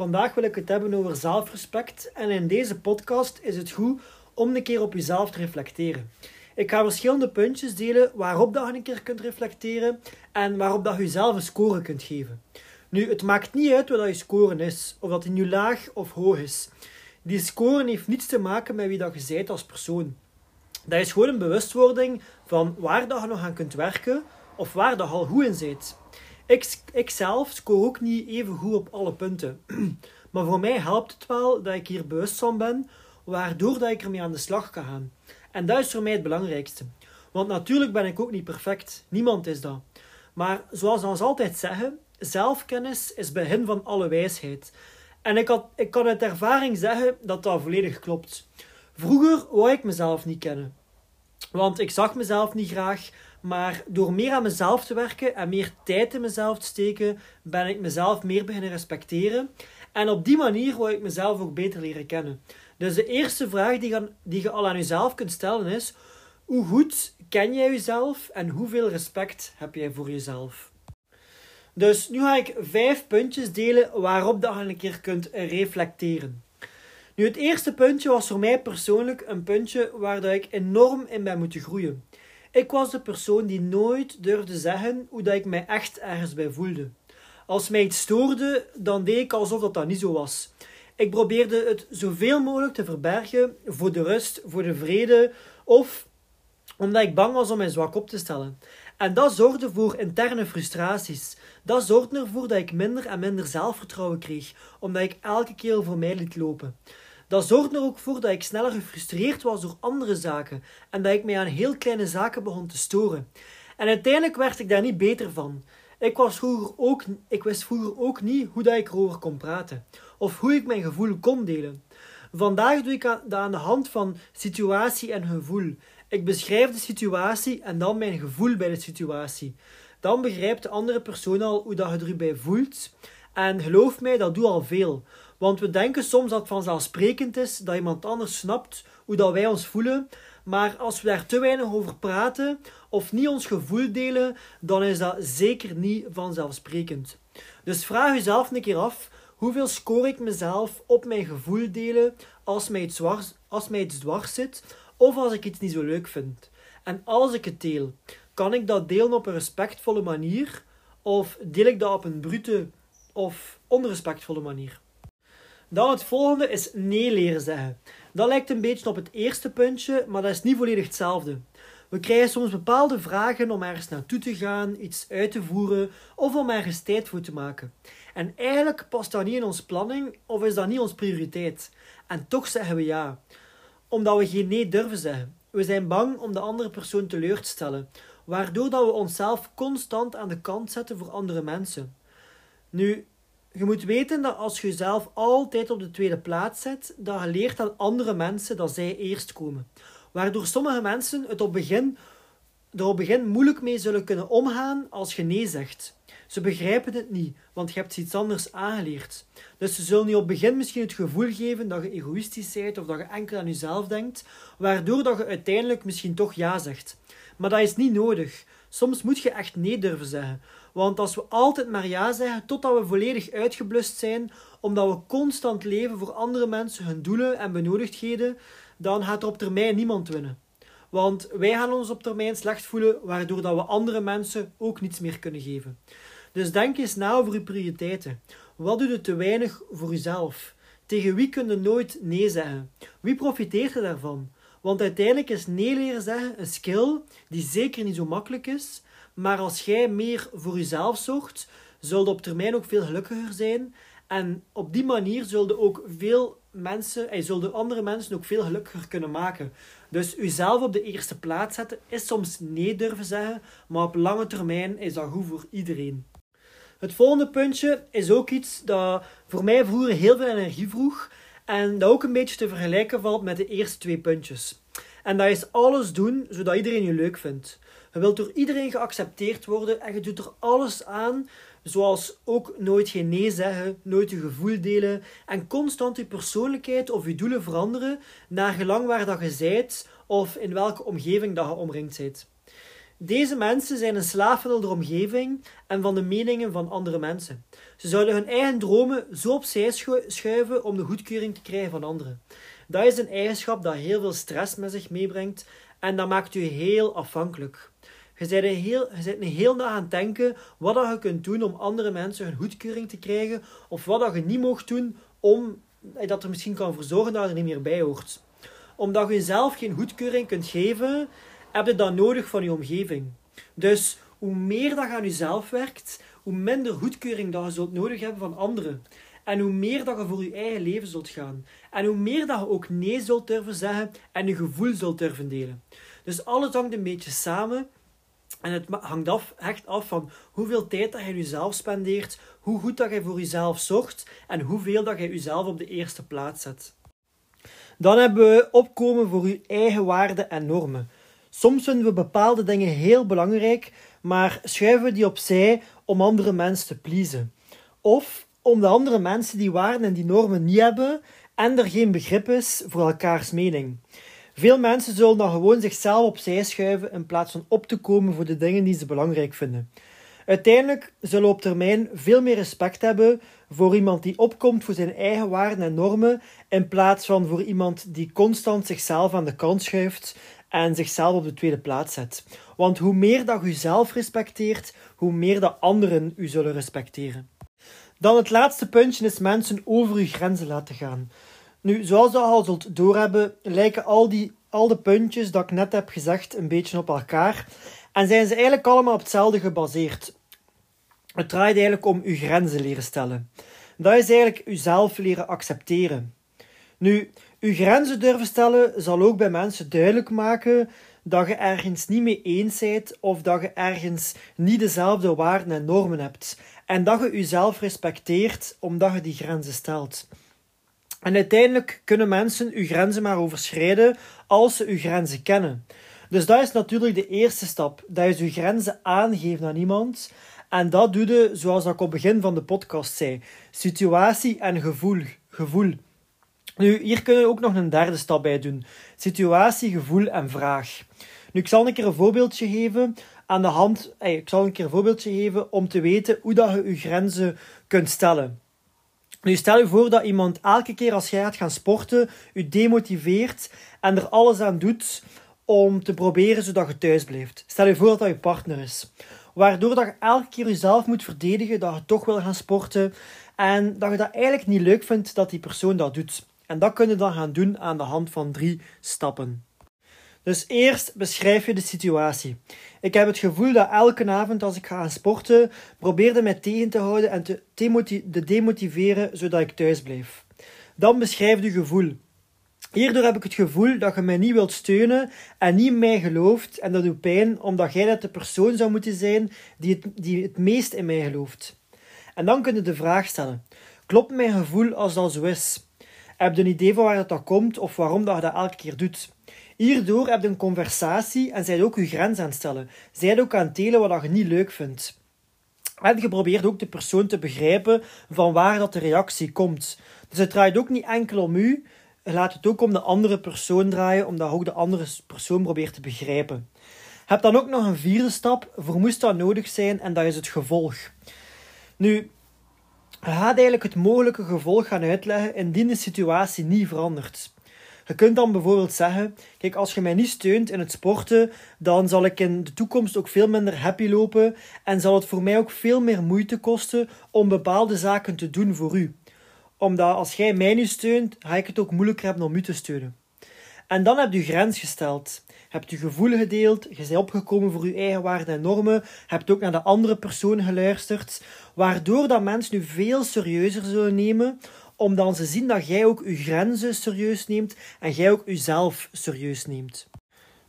Vandaag wil ik het hebben over zelfrespect en in deze podcast is het goed om een keer op jezelf te reflecteren. Ik ga verschillende puntjes delen waarop dat je een keer kunt reflecteren en waarop dat je jezelf een score kunt geven. Nu, het maakt niet uit wat je score is, of dat die nu laag of hoog is. Die score heeft niets te maken met wie dat je bent als persoon. Dat is gewoon een bewustwording van waar dat je nog aan kunt werken, of waar dat je al goed in bent. Ik, ik zelf score ook niet even goed op alle punten. maar voor mij helpt het wel dat ik hier bewust van ben, waardoor dat ik ermee aan de slag kan gaan. En dat is voor mij het belangrijkste. Want natuurlijk ben ik ook niet perfect. Niemand is dat. Maar zoals we altijd zeggen, zelfkennis is begin van alle wijsheid. En ik, had, ik kan uit ervaring zeggen dat dat volledig klopt. Vroeger wou ik mezelf niet kennen. Want ik zag mezelf niet graag, maar door meer aan mezelf te werken en meer tijd in mezelf te steken, ben ik mezelf meer beginnen respecteren. En op die manier wou ik mezelf ook beter leren kennen. Dus de eerste vraag die je, die je al aan jezelf kunt stellen is: hoe goed ken jij jezelf en hoeveel respect heb jij voor jezelf? Dus nu ga ik vijf puntjes delen waarop je een keer kunt reflecteren. Nu, het eerste puntje was voor mij persoonlijk een puntje waar dat ik enorm in ben moeten groeien. Ik was de persoon die nooit durfde zeggen hoe dat ik mij echt ergens bij voelde. Als mij iets stoorde, dan deed ik alsof dat, dat niet zo was. Ik probeerde het zoveel mogelijk te verbergen voor de rust, voor de vrede of omdat ik bang was om mij zwak op te stellen. En dat zorgde voor interne frustraties. Dat zorgde ervoor dat ik minder en minder zelfvertrouwen kreeg, omdat ik elke keer voor mij liet lopen. Dat zorgde er ook voor dat ik sneller gefrustreerd was door andere zaken en dat ik mij aan heel kleine zaken begon te storen. En uiteindelijk werd ik daar niet beter van. Ik, was vroeger ook, ik wist vroeger ook niet hoe dat ik erover kon praten of hoe ik mijn gevoel kon delen. Vandaag doe ik dat aan de hand van situatie en gevoel. Ik beschrijf de situatie en dan mijn gevoel bij de situatie. Dan begrijpt de andere persoon al hoe dat je erbij voelt. En geloof mij, dat doet al veel. Want we denken soms dat het vanzelfsprekend is dat iemand anders snapt hoe dat wij ons voelen. Maar als we daar te weinig over praten of niet ons gevoel delen, dan is dat zeker niet vanzelfsprekend. Dus vraag jezelf een keer af: hoeveel score ik mezelf op mijn gevoel delen als mij iets dwars, als mij iets dwars zit of als ik iets niet zo leuk vind? En als ik het deel, kan ik dat delen op een respectvolle manier of deel ik dat op een brute of onrespectvolle manier? Dan het volgende is nee leren zeggen. Dat lijkt een beetje op het eerste puntje, maar dat is niet volledig hetzelfde. We krijgen soms bepaalde vragen om ergens naartoe te gaan, iets uit te voeren of om ergens tijd voor te maken. En eigenlijk past dat niet in onze planning of is dat niet onze prioriteit. En toch zeggen we ja, omdat we geen nee durven zeggen. We zijn bang om de andere persoon teleur te stellen, waardoor dat we onszelf constant aan de kant zetten voor andere mensen. Nu, je moet weten dat als je jezelf altijd op de tweede plaats zet, dat je leert aan andere mensen dat zij eerst komen. Waardoor sommige mensen het op begin, er op begin moeilijk mee zullen kunnen omgaan als je nee zegt. Ze begrijpen het niet, want je hebt iets anders aangeleerd. Dus ze zullen je op begin misschien het gevoel geven dat je egoïstisch bent of dat je enkel aan jezelf denkt, waardoor dat je uiteindelijk misschien toch ja zegt. Maar dat is niet nodig. Soms moet je echt nee durven zeggen. Want als we altijd maar ja zeggen totdat we volledig uitgeblust zijn, omdat we constant leven voor andere mensen, hun doelen en benodigdheden, dan gaat er op termijn niemand winnen. Want wij gaan ons op termijn slecht voelen, waardoor dat we andere mensen ook niets meer kunnen geven. Dus denk eens na over je prioriteiten. Wat doe je te weinig voor jezelf? Tegen wie kun je nooit nee zeggen? Wie profiteert er daarvan? Want uiteindelijk is nee leren zeggen een skill die zeker niet zo makkelijk is, maar als jij meer voor jezelf zorgt, zul je op termijn ook veel gelukkiger zijn. En op die manier zullen ook veel mensen, en zullen andere mensen ook veel gelukkiger kunnen maken. Dus jezelf op de eerste plaats zetten is soms nee durven zeggen, maar op lange termijn is dat goed voor iedereen. Het volgende puntje is ook iets dat voor mij vroeger heel veel energie vroeg en dat ook een beetje te vergelijken valt met de eerste twee puntjes. En dat is alles doen zodat iedereen je leuk vindt. Je wilt door iedereen geaccepteerd worden en je doet er alles aan, zoals ook nooit geen nee zeggen, nooit je gevoel delen en constant je persoonlijkheid of je doelen veranderen naar gelang waar dat je zijt of in welke omgeving dat je omringd bent. Deze mensen zijn een slaaf van de omgeving en van de meningen van andere mensen. Ze zouden hun eigen dromen zo opzij schuiven om de goedkeuring te krijgen van anderen. Dat is een eigenschap dat heel veel stress met zich meebrengt en dat maakt u heel afhankelijk. Je bent, een heel, je een heel na aan het denken wat dat je kunt doen om andere mensen hun goedkeuring te krijgen, of wat dat je niet mocht doen om eh, dat er misschien kan voor zorgen dat er niet meer bij hoort. Omdat je jezelf geen goedkeuring kunt geven, heb je dat nodig van je omgeving. Dus hoe meer dat je aan jezelf werkt, hoe minder goedkeuring dat je zult nodig hebben van anderen. En hoe meer dat je voor je eigen leven zult gaan. En hoe meer dat je ook nee zult durven zeggen en je gevoel zult durven delen. Dus alles hangt een beetje samen. En het hangt af, echt af van hoeveel tijd dat je jezelf spendeert, hoe goed dat je voor jezelf zorgt en hoeveel dat je jezelf op de eerste plaats zet. Dan hebben we opkomen voor je eigen waarden en normen. Soms vinden we bepaalde dingen heel belangrijk, maar schuiven we die opzij om andere mensen te pleasen. Of om de andere mensen die waarden en die normen niet hebben en er geen begrip is voor elkaars mening. Veel mensen zullen dan gewoon zichzelf opzij schuiven in plaats van op te komen voor de dingen die ze belangrijk vinden. Uiteindelijk zullen we op termijn veel meer respect hebben voor iemand die opkomt voor zijn eigen waarden en normen, in plaats van voor iemand die constant zichzelf aan de kant schuift en zichzelf op de tweede plaats zet. Want hoe meer dat je jezelf respecteert, hoe meer dat anderen u zullen respecteren. Dan het laatste puntje is mensen over uw grenzen laten gaan. Nu, zoals je al zult doorhebben, lijken al, die, al de puntjes dat ik net heb gezegd een beetje op elkaar. En zijn ze eigenlijk allemaal op hetzelfde gebaseerd. Het draait eigenlijk om uw grenzen leren stellen. Dat is eigenlijk uzelf leren accepteren. Nu, uw grenzen durven stellen zal ook bij mensen duidelijk maken dat je ergens niet mee eens bent of dat je ergens niet dezelfde waarden en normen hebt. En dat je jezelf respecteert omdat je die grenzen stelt. En uiteindelijk kunnen mensen uw grenzen maar overschrijden als ze uw grenzen kennen. Dus dat is natuurlijk de eerste stap. Dat je uw grenzen aangeeft aan iemand. En dat doe je, zoals ik op het begin van de podcast zei, situatie en gevoel. gevoel. Nu, hier kunnen we ook nog een derde stap bij doen. Situatie, gevoel en vraag. Nu, ik zal een keer een voorbeeldje geven aan de hand. ik zal een keer een voorbeeldje geven om te weten hoe dat je je grenzen kunt stellen. Nu, stel je voor dat iemand elke keer als jij gaat gaan sporten, je demotiveert en er alles aan doet om te proberen zodat je thuis blijft. Stel je voor dat dat je partner is. Waardoor dat je elke keer jezelf moet verdedigen dat je toch wil gaan sporten en dat je dat eigenlijk niet leuk vindt dat die persoon dat doet. En dat kun je dan gaan doen aan de hand van drie stappen. Dus eerst beschrijf je de situatie. Ik heb het gevoel dat elke avond als ik ga gaan sporten, probeerde mij tegen te houden en te demotiveren zodat ik thuis blijf. Dan beschrijf je gevoel. Hierdoor heb ik het gevoel dat je mij niet wilt steunen en niet mij gelooft en dat doet pijn omdat jij dat de persoon zou moeten zijn die het, die het meest in mij gelooft. En dan kun je de vraag stellen: klopt mijn gevoel als dat zo is? Heb je een idee van waar dat komt of waarom dat je dat elke keer doet? Hierdoor heb je een conversatie en zij ook je grens aan het stellen. Zij ook aan het delen wat je niet leuk vindt. En je probeert ook de persoon te begrijpen van waar dat de reactie komt. Dus het draait ook niet enkel om u, laat het ook om de andere persoon draaien, omdat ook de andere persoon probeert te begrijpen. Heb dan ook nog een vierde stap, voor moest dat nodig zijn, en dat is het gevolg. Nu, je gaat eigenlijk het mogelijke gevolg gaan uitleggen indien de situatie niet verandert. Je kunt dan bijvoorbeeld zeggen: Kijk, als je mij niet steunt in het sporten, dan zal ik in de toekomst ook veel minder happy lopen en zal het voor mij ook veel meer moeite kosten om bepaalde zaken te doen voor u. Omdat als jij mij nu steunt, ga ik het ook moeilijker hebben om u te steunen. En dan heb je grens gesteld. Hebt je gevoel gedeeld, je bent opgekomen voor je eigen waarden en normen, hebt ook naar de andere persoon geluisterd, waardoor dat mensen nu veel serieuzer zullen nemen, omdat ze zien dat jij ook je grenzen serieus neemt en jij ook jezelf serieus neemt.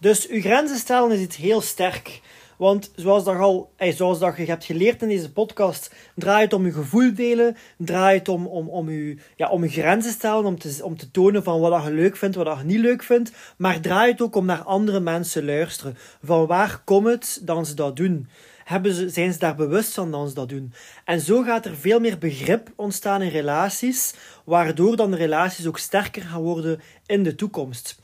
Dus je grenzen stellen is iets heel sterk, Want zoals, dat al, zoals dat je hebt geleerd in deze podcast, draait het om je gevoel delen, draait het om, om, om, je, ja, om je grenzen stellen, om te, om te tonen van wat je leuk vindt, wat je niet leuk vindt. Maar draait het ook om naar andere mensen luisteren. Van waar komt het dat ze dat doen? Hebben ze, zijn ze daar bewust van dat ze dat doen. En zo gaat er veel meer begrip ontstaan in relaties, waardoor dan de relaties ook sterker gaan worden in de toekomst.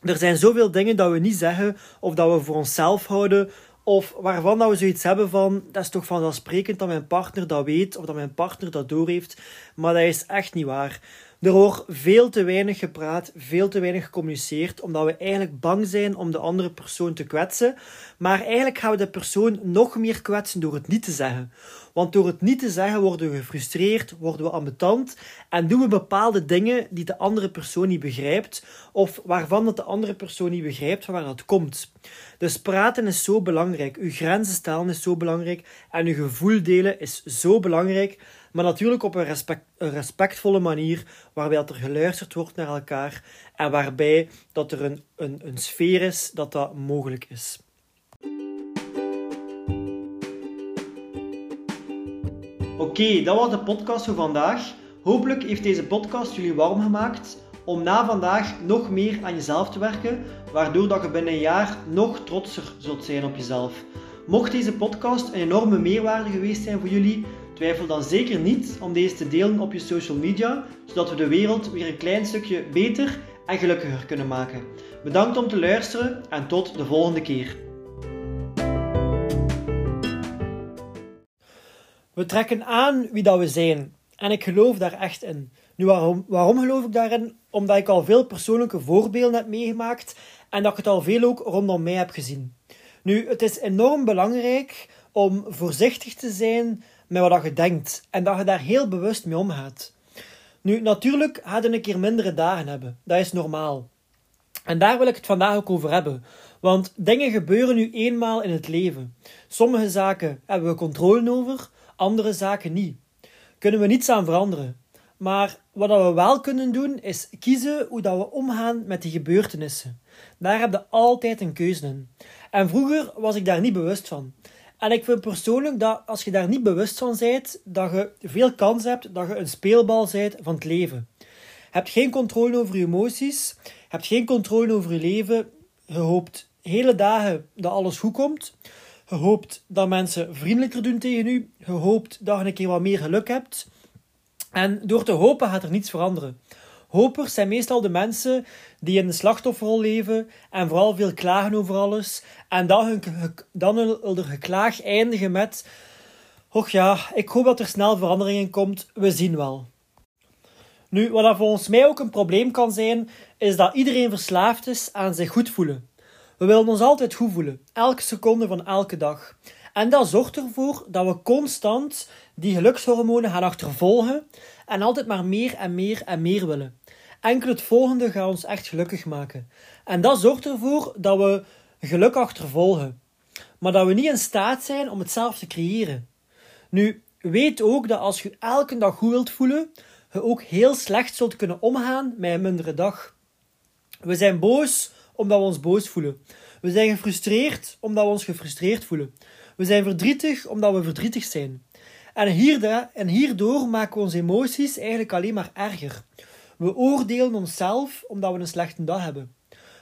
Er zijn zoveel dingen dat we niet zeggen of dat we voor onszelf houden of waarvan dat we zoiets hebben van, dat is toch vanzelfsprekend dat mijn partner dat weet of dat mijn partner dat doorheeft, maar dat is echt niet waar. Er wordt veel te weinig gepraat, veel te weinig gecommuniceerd, omdat we eigenlijk bang zijn om de andere persoon te kwetsen. Maar eigenlijk gaan we de persoon nog meer kwetsen door het niet te zeggen. Want door het niet te zeggen worden we gefrustreerd, worden we ambetant en doen we bepaalde dingen die de andere persoon niet begrijpt of waarvan de andere persoon niet begrijpt van waar dat komt. Dus praten is zo belangrijk, uw grenzen stellen is zo belangrijk en uw gevoel delen is zo belangrijk maar natuurlijk op een, respect, een respectvolle manier, waarbij dat er geluisterd wordt naar elkaar en waarbij dat er een, een, een sfeer is dat dat mogelijk is. Oké, dat was de podcast voor vandaag. Hopelijk heeft deze podcast jullie warm gemaakt om na vandaag nog meer aan jezelf te werken, waardoor dat je binnen een jaar nog trotser zult zijn op jezelf. Mocht deze podcast een enorme meerwaarde geweest zijn voor jullie, Twijfel dan zeker niet om deze te delen op je social media, zodat we de wereld weer een klein stukje beter en gelukkiger kunnen maken. Bedankt om te luisteren en tot de volgende keer. We trekken aan wie dat we zijn. En ik geloof daar echt in. Nu, waarom, waarom geloof ik daarin? Omdat ik al veel persoonlijke voorbeelden heb meegemaakt en dat ik het al veel ook rondom mij heb gezien. Nu, het is enorm belangrijk om voorzichtig te zijn met wat je denkt en dat je daar heel bewust mee omgaat. Nu, natuurlijk gaat je een keer mindere dagen hebben. Dat is normaal. En daar wil ik het vandaag ook over hebben. Want dingen gebeuren nu eenmaal in het leven. Sommige zaken hebben we controle over, andere zaken niet. Kunnen we niets aan veranderen. Maar wat we wel kunnen doen, is kiezen hoe dat we omgaan met die gebeurtenissen. Daar heb je altijd een keuze in. En vroeger was ik daar niet bewust van. En ik vind persoonlijk dat als je daar niet bewust van bent, dat je veel kans hebt dat je een speelbal bent van het leven. Je hebt geen controle over je emoties, je hebt geen controle over je leven. Je hoopt hele dagen dat alles goed komt. Je hoopt dat mensen vriendelijker doen tegen u. Je hoopt dat je een keer wat meer geluk hebt. En door te hopen gaat er niets veranderen. Hopers zijn meestal de mensen die in de slachtofferrol leven en vooral veel klagen over alles. En dan, hun, dan hun geklaag eindigen met: Och ja, ik hoop dat er snel verandering in komt, we zien wel. Nu, wat dat volgens mij ook een probleem kan zijn, is dat iedereen verslaafd is aan zich goed voelen. We willen ons altijd goed voelen, elke seconde van elke dag. En dat zorgt ervoor dat we constant die gelukshormonen gaan achtervolgen en altijd maar meer en meer en meer willen. Enkel het volgende gaat ons echt gelukkig maken. En dat zorgt ervoor dat we geluk achtervolgen. Maar dat we niet in staat zijn om het zelf te creëren. Nu, weet ook dat als je elke dag goed wilt voelen, je ook heel slecht zult kunnen omgaan met een mindere dag. We zijn boos omdat we ons boos voelen. We zijn gefrustreerd omdat we ons gefrustreerd voelen. We zijn verdrietig omdat we verdrietig zijn. En, hierdoor, en hierdoor maken we onze emoties eigenlijk alleen maar erger. We oordelen onszelf omdat we een slechte dag hebben.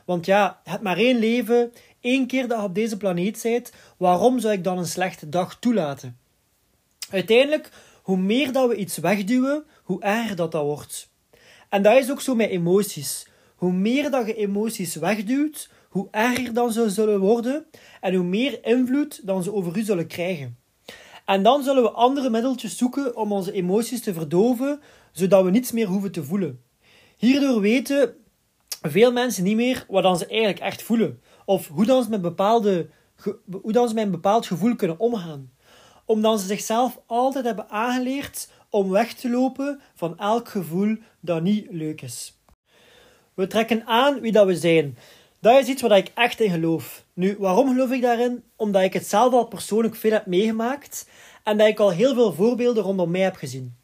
Want ja, het maar één leven, één keer dat je op deze planeet bent, waarom zou ik dan een slechte dag toelaten? Uiteindelijk, hoe meer dat we iets wegduwen, hoe erger dat dat wordt. En dat is ook zo met emoties. Hoe meer dat je emoties wegduwt, hoe erger dan ze zullen worden en hoe meer invloed dan ze over u zullen krijgen. En dan zullen we andere middeltjes zoeken om onze emoties te verdoven, zodat we niets meer hoeven te voelen. Hierdoor weten veel mensen niet meer wat dan ze eigenlijk echt voelen. Of hoe dan ze met, bepaalde, hoe dan ze met een bepaald gevoel kunnen omgaan. Omdat ze zichzelf altijd hebben aangeleerd om weg te lopen van elk gevoel dat niet leuk is. We trekken aan wie dat we zijn. Dat is iets waar ik echt in geloof. Nu, waarom geloof ik daarin? Omdat ik het zelf al persoonlijk veel heb meegemaakt en dat ik al heel veel voorbeelden rondom mij heb gezien.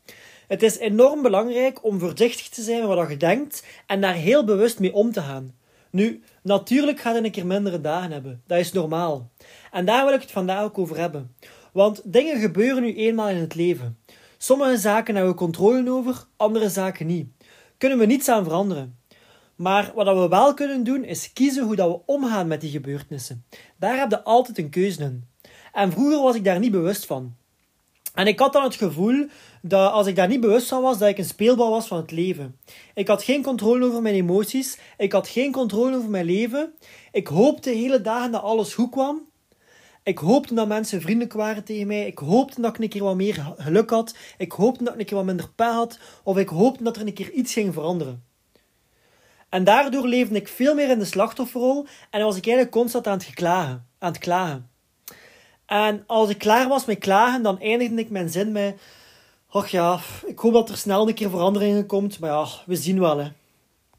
Het is enorm belangrijk om voorzichtig te zijn met wat je denkt en daar heel bewust mee om te gaan. Nu, natuurlijk gaat hij een keer mindere dagen hebben. Dat is normaal. En daar wil ik het vandaag ook over hebben. Want dingen gebeuren nu eenmaal in het leven. Sommige zaken hebben we controle over, andere zaken niet. Kunnen we niets aan veranderen. Maar wat we wel kunnen doen, is kiezen hoe dat we omgaan met die gebeurtenissen. Daar heb je altijd een keuze in. En vroeger was ik daar niet bewust van. En ik had dan het gevoel dat als ik daar niet bewust van was, dat ik een speelbal was van het leven. Ik had geen controle over mijn emoties. Ik had geen controle over mijn leven. Ik hoopte hele dagen dat alles goed kwam. Ik hoopte dat mensen vriendelijk waren tegen mij. Ik hoopte dat ik een keer wat meer geluk had. Ik hoopte dat ik een keer wat minder pijn had. Of ik hoopte dat er een keer iets ging veranderen. En daardoor leefde ik veel meer in de slachtofferrol en was ik eigenlijk constant aan het, geklagen, aan het klagen. En als ik klaar was met klagen, dan eindigde ik mijn zin met... Och ja, ik hoop dat er snel een keer veranderingen komt, maar ja, we zien wel. Hè.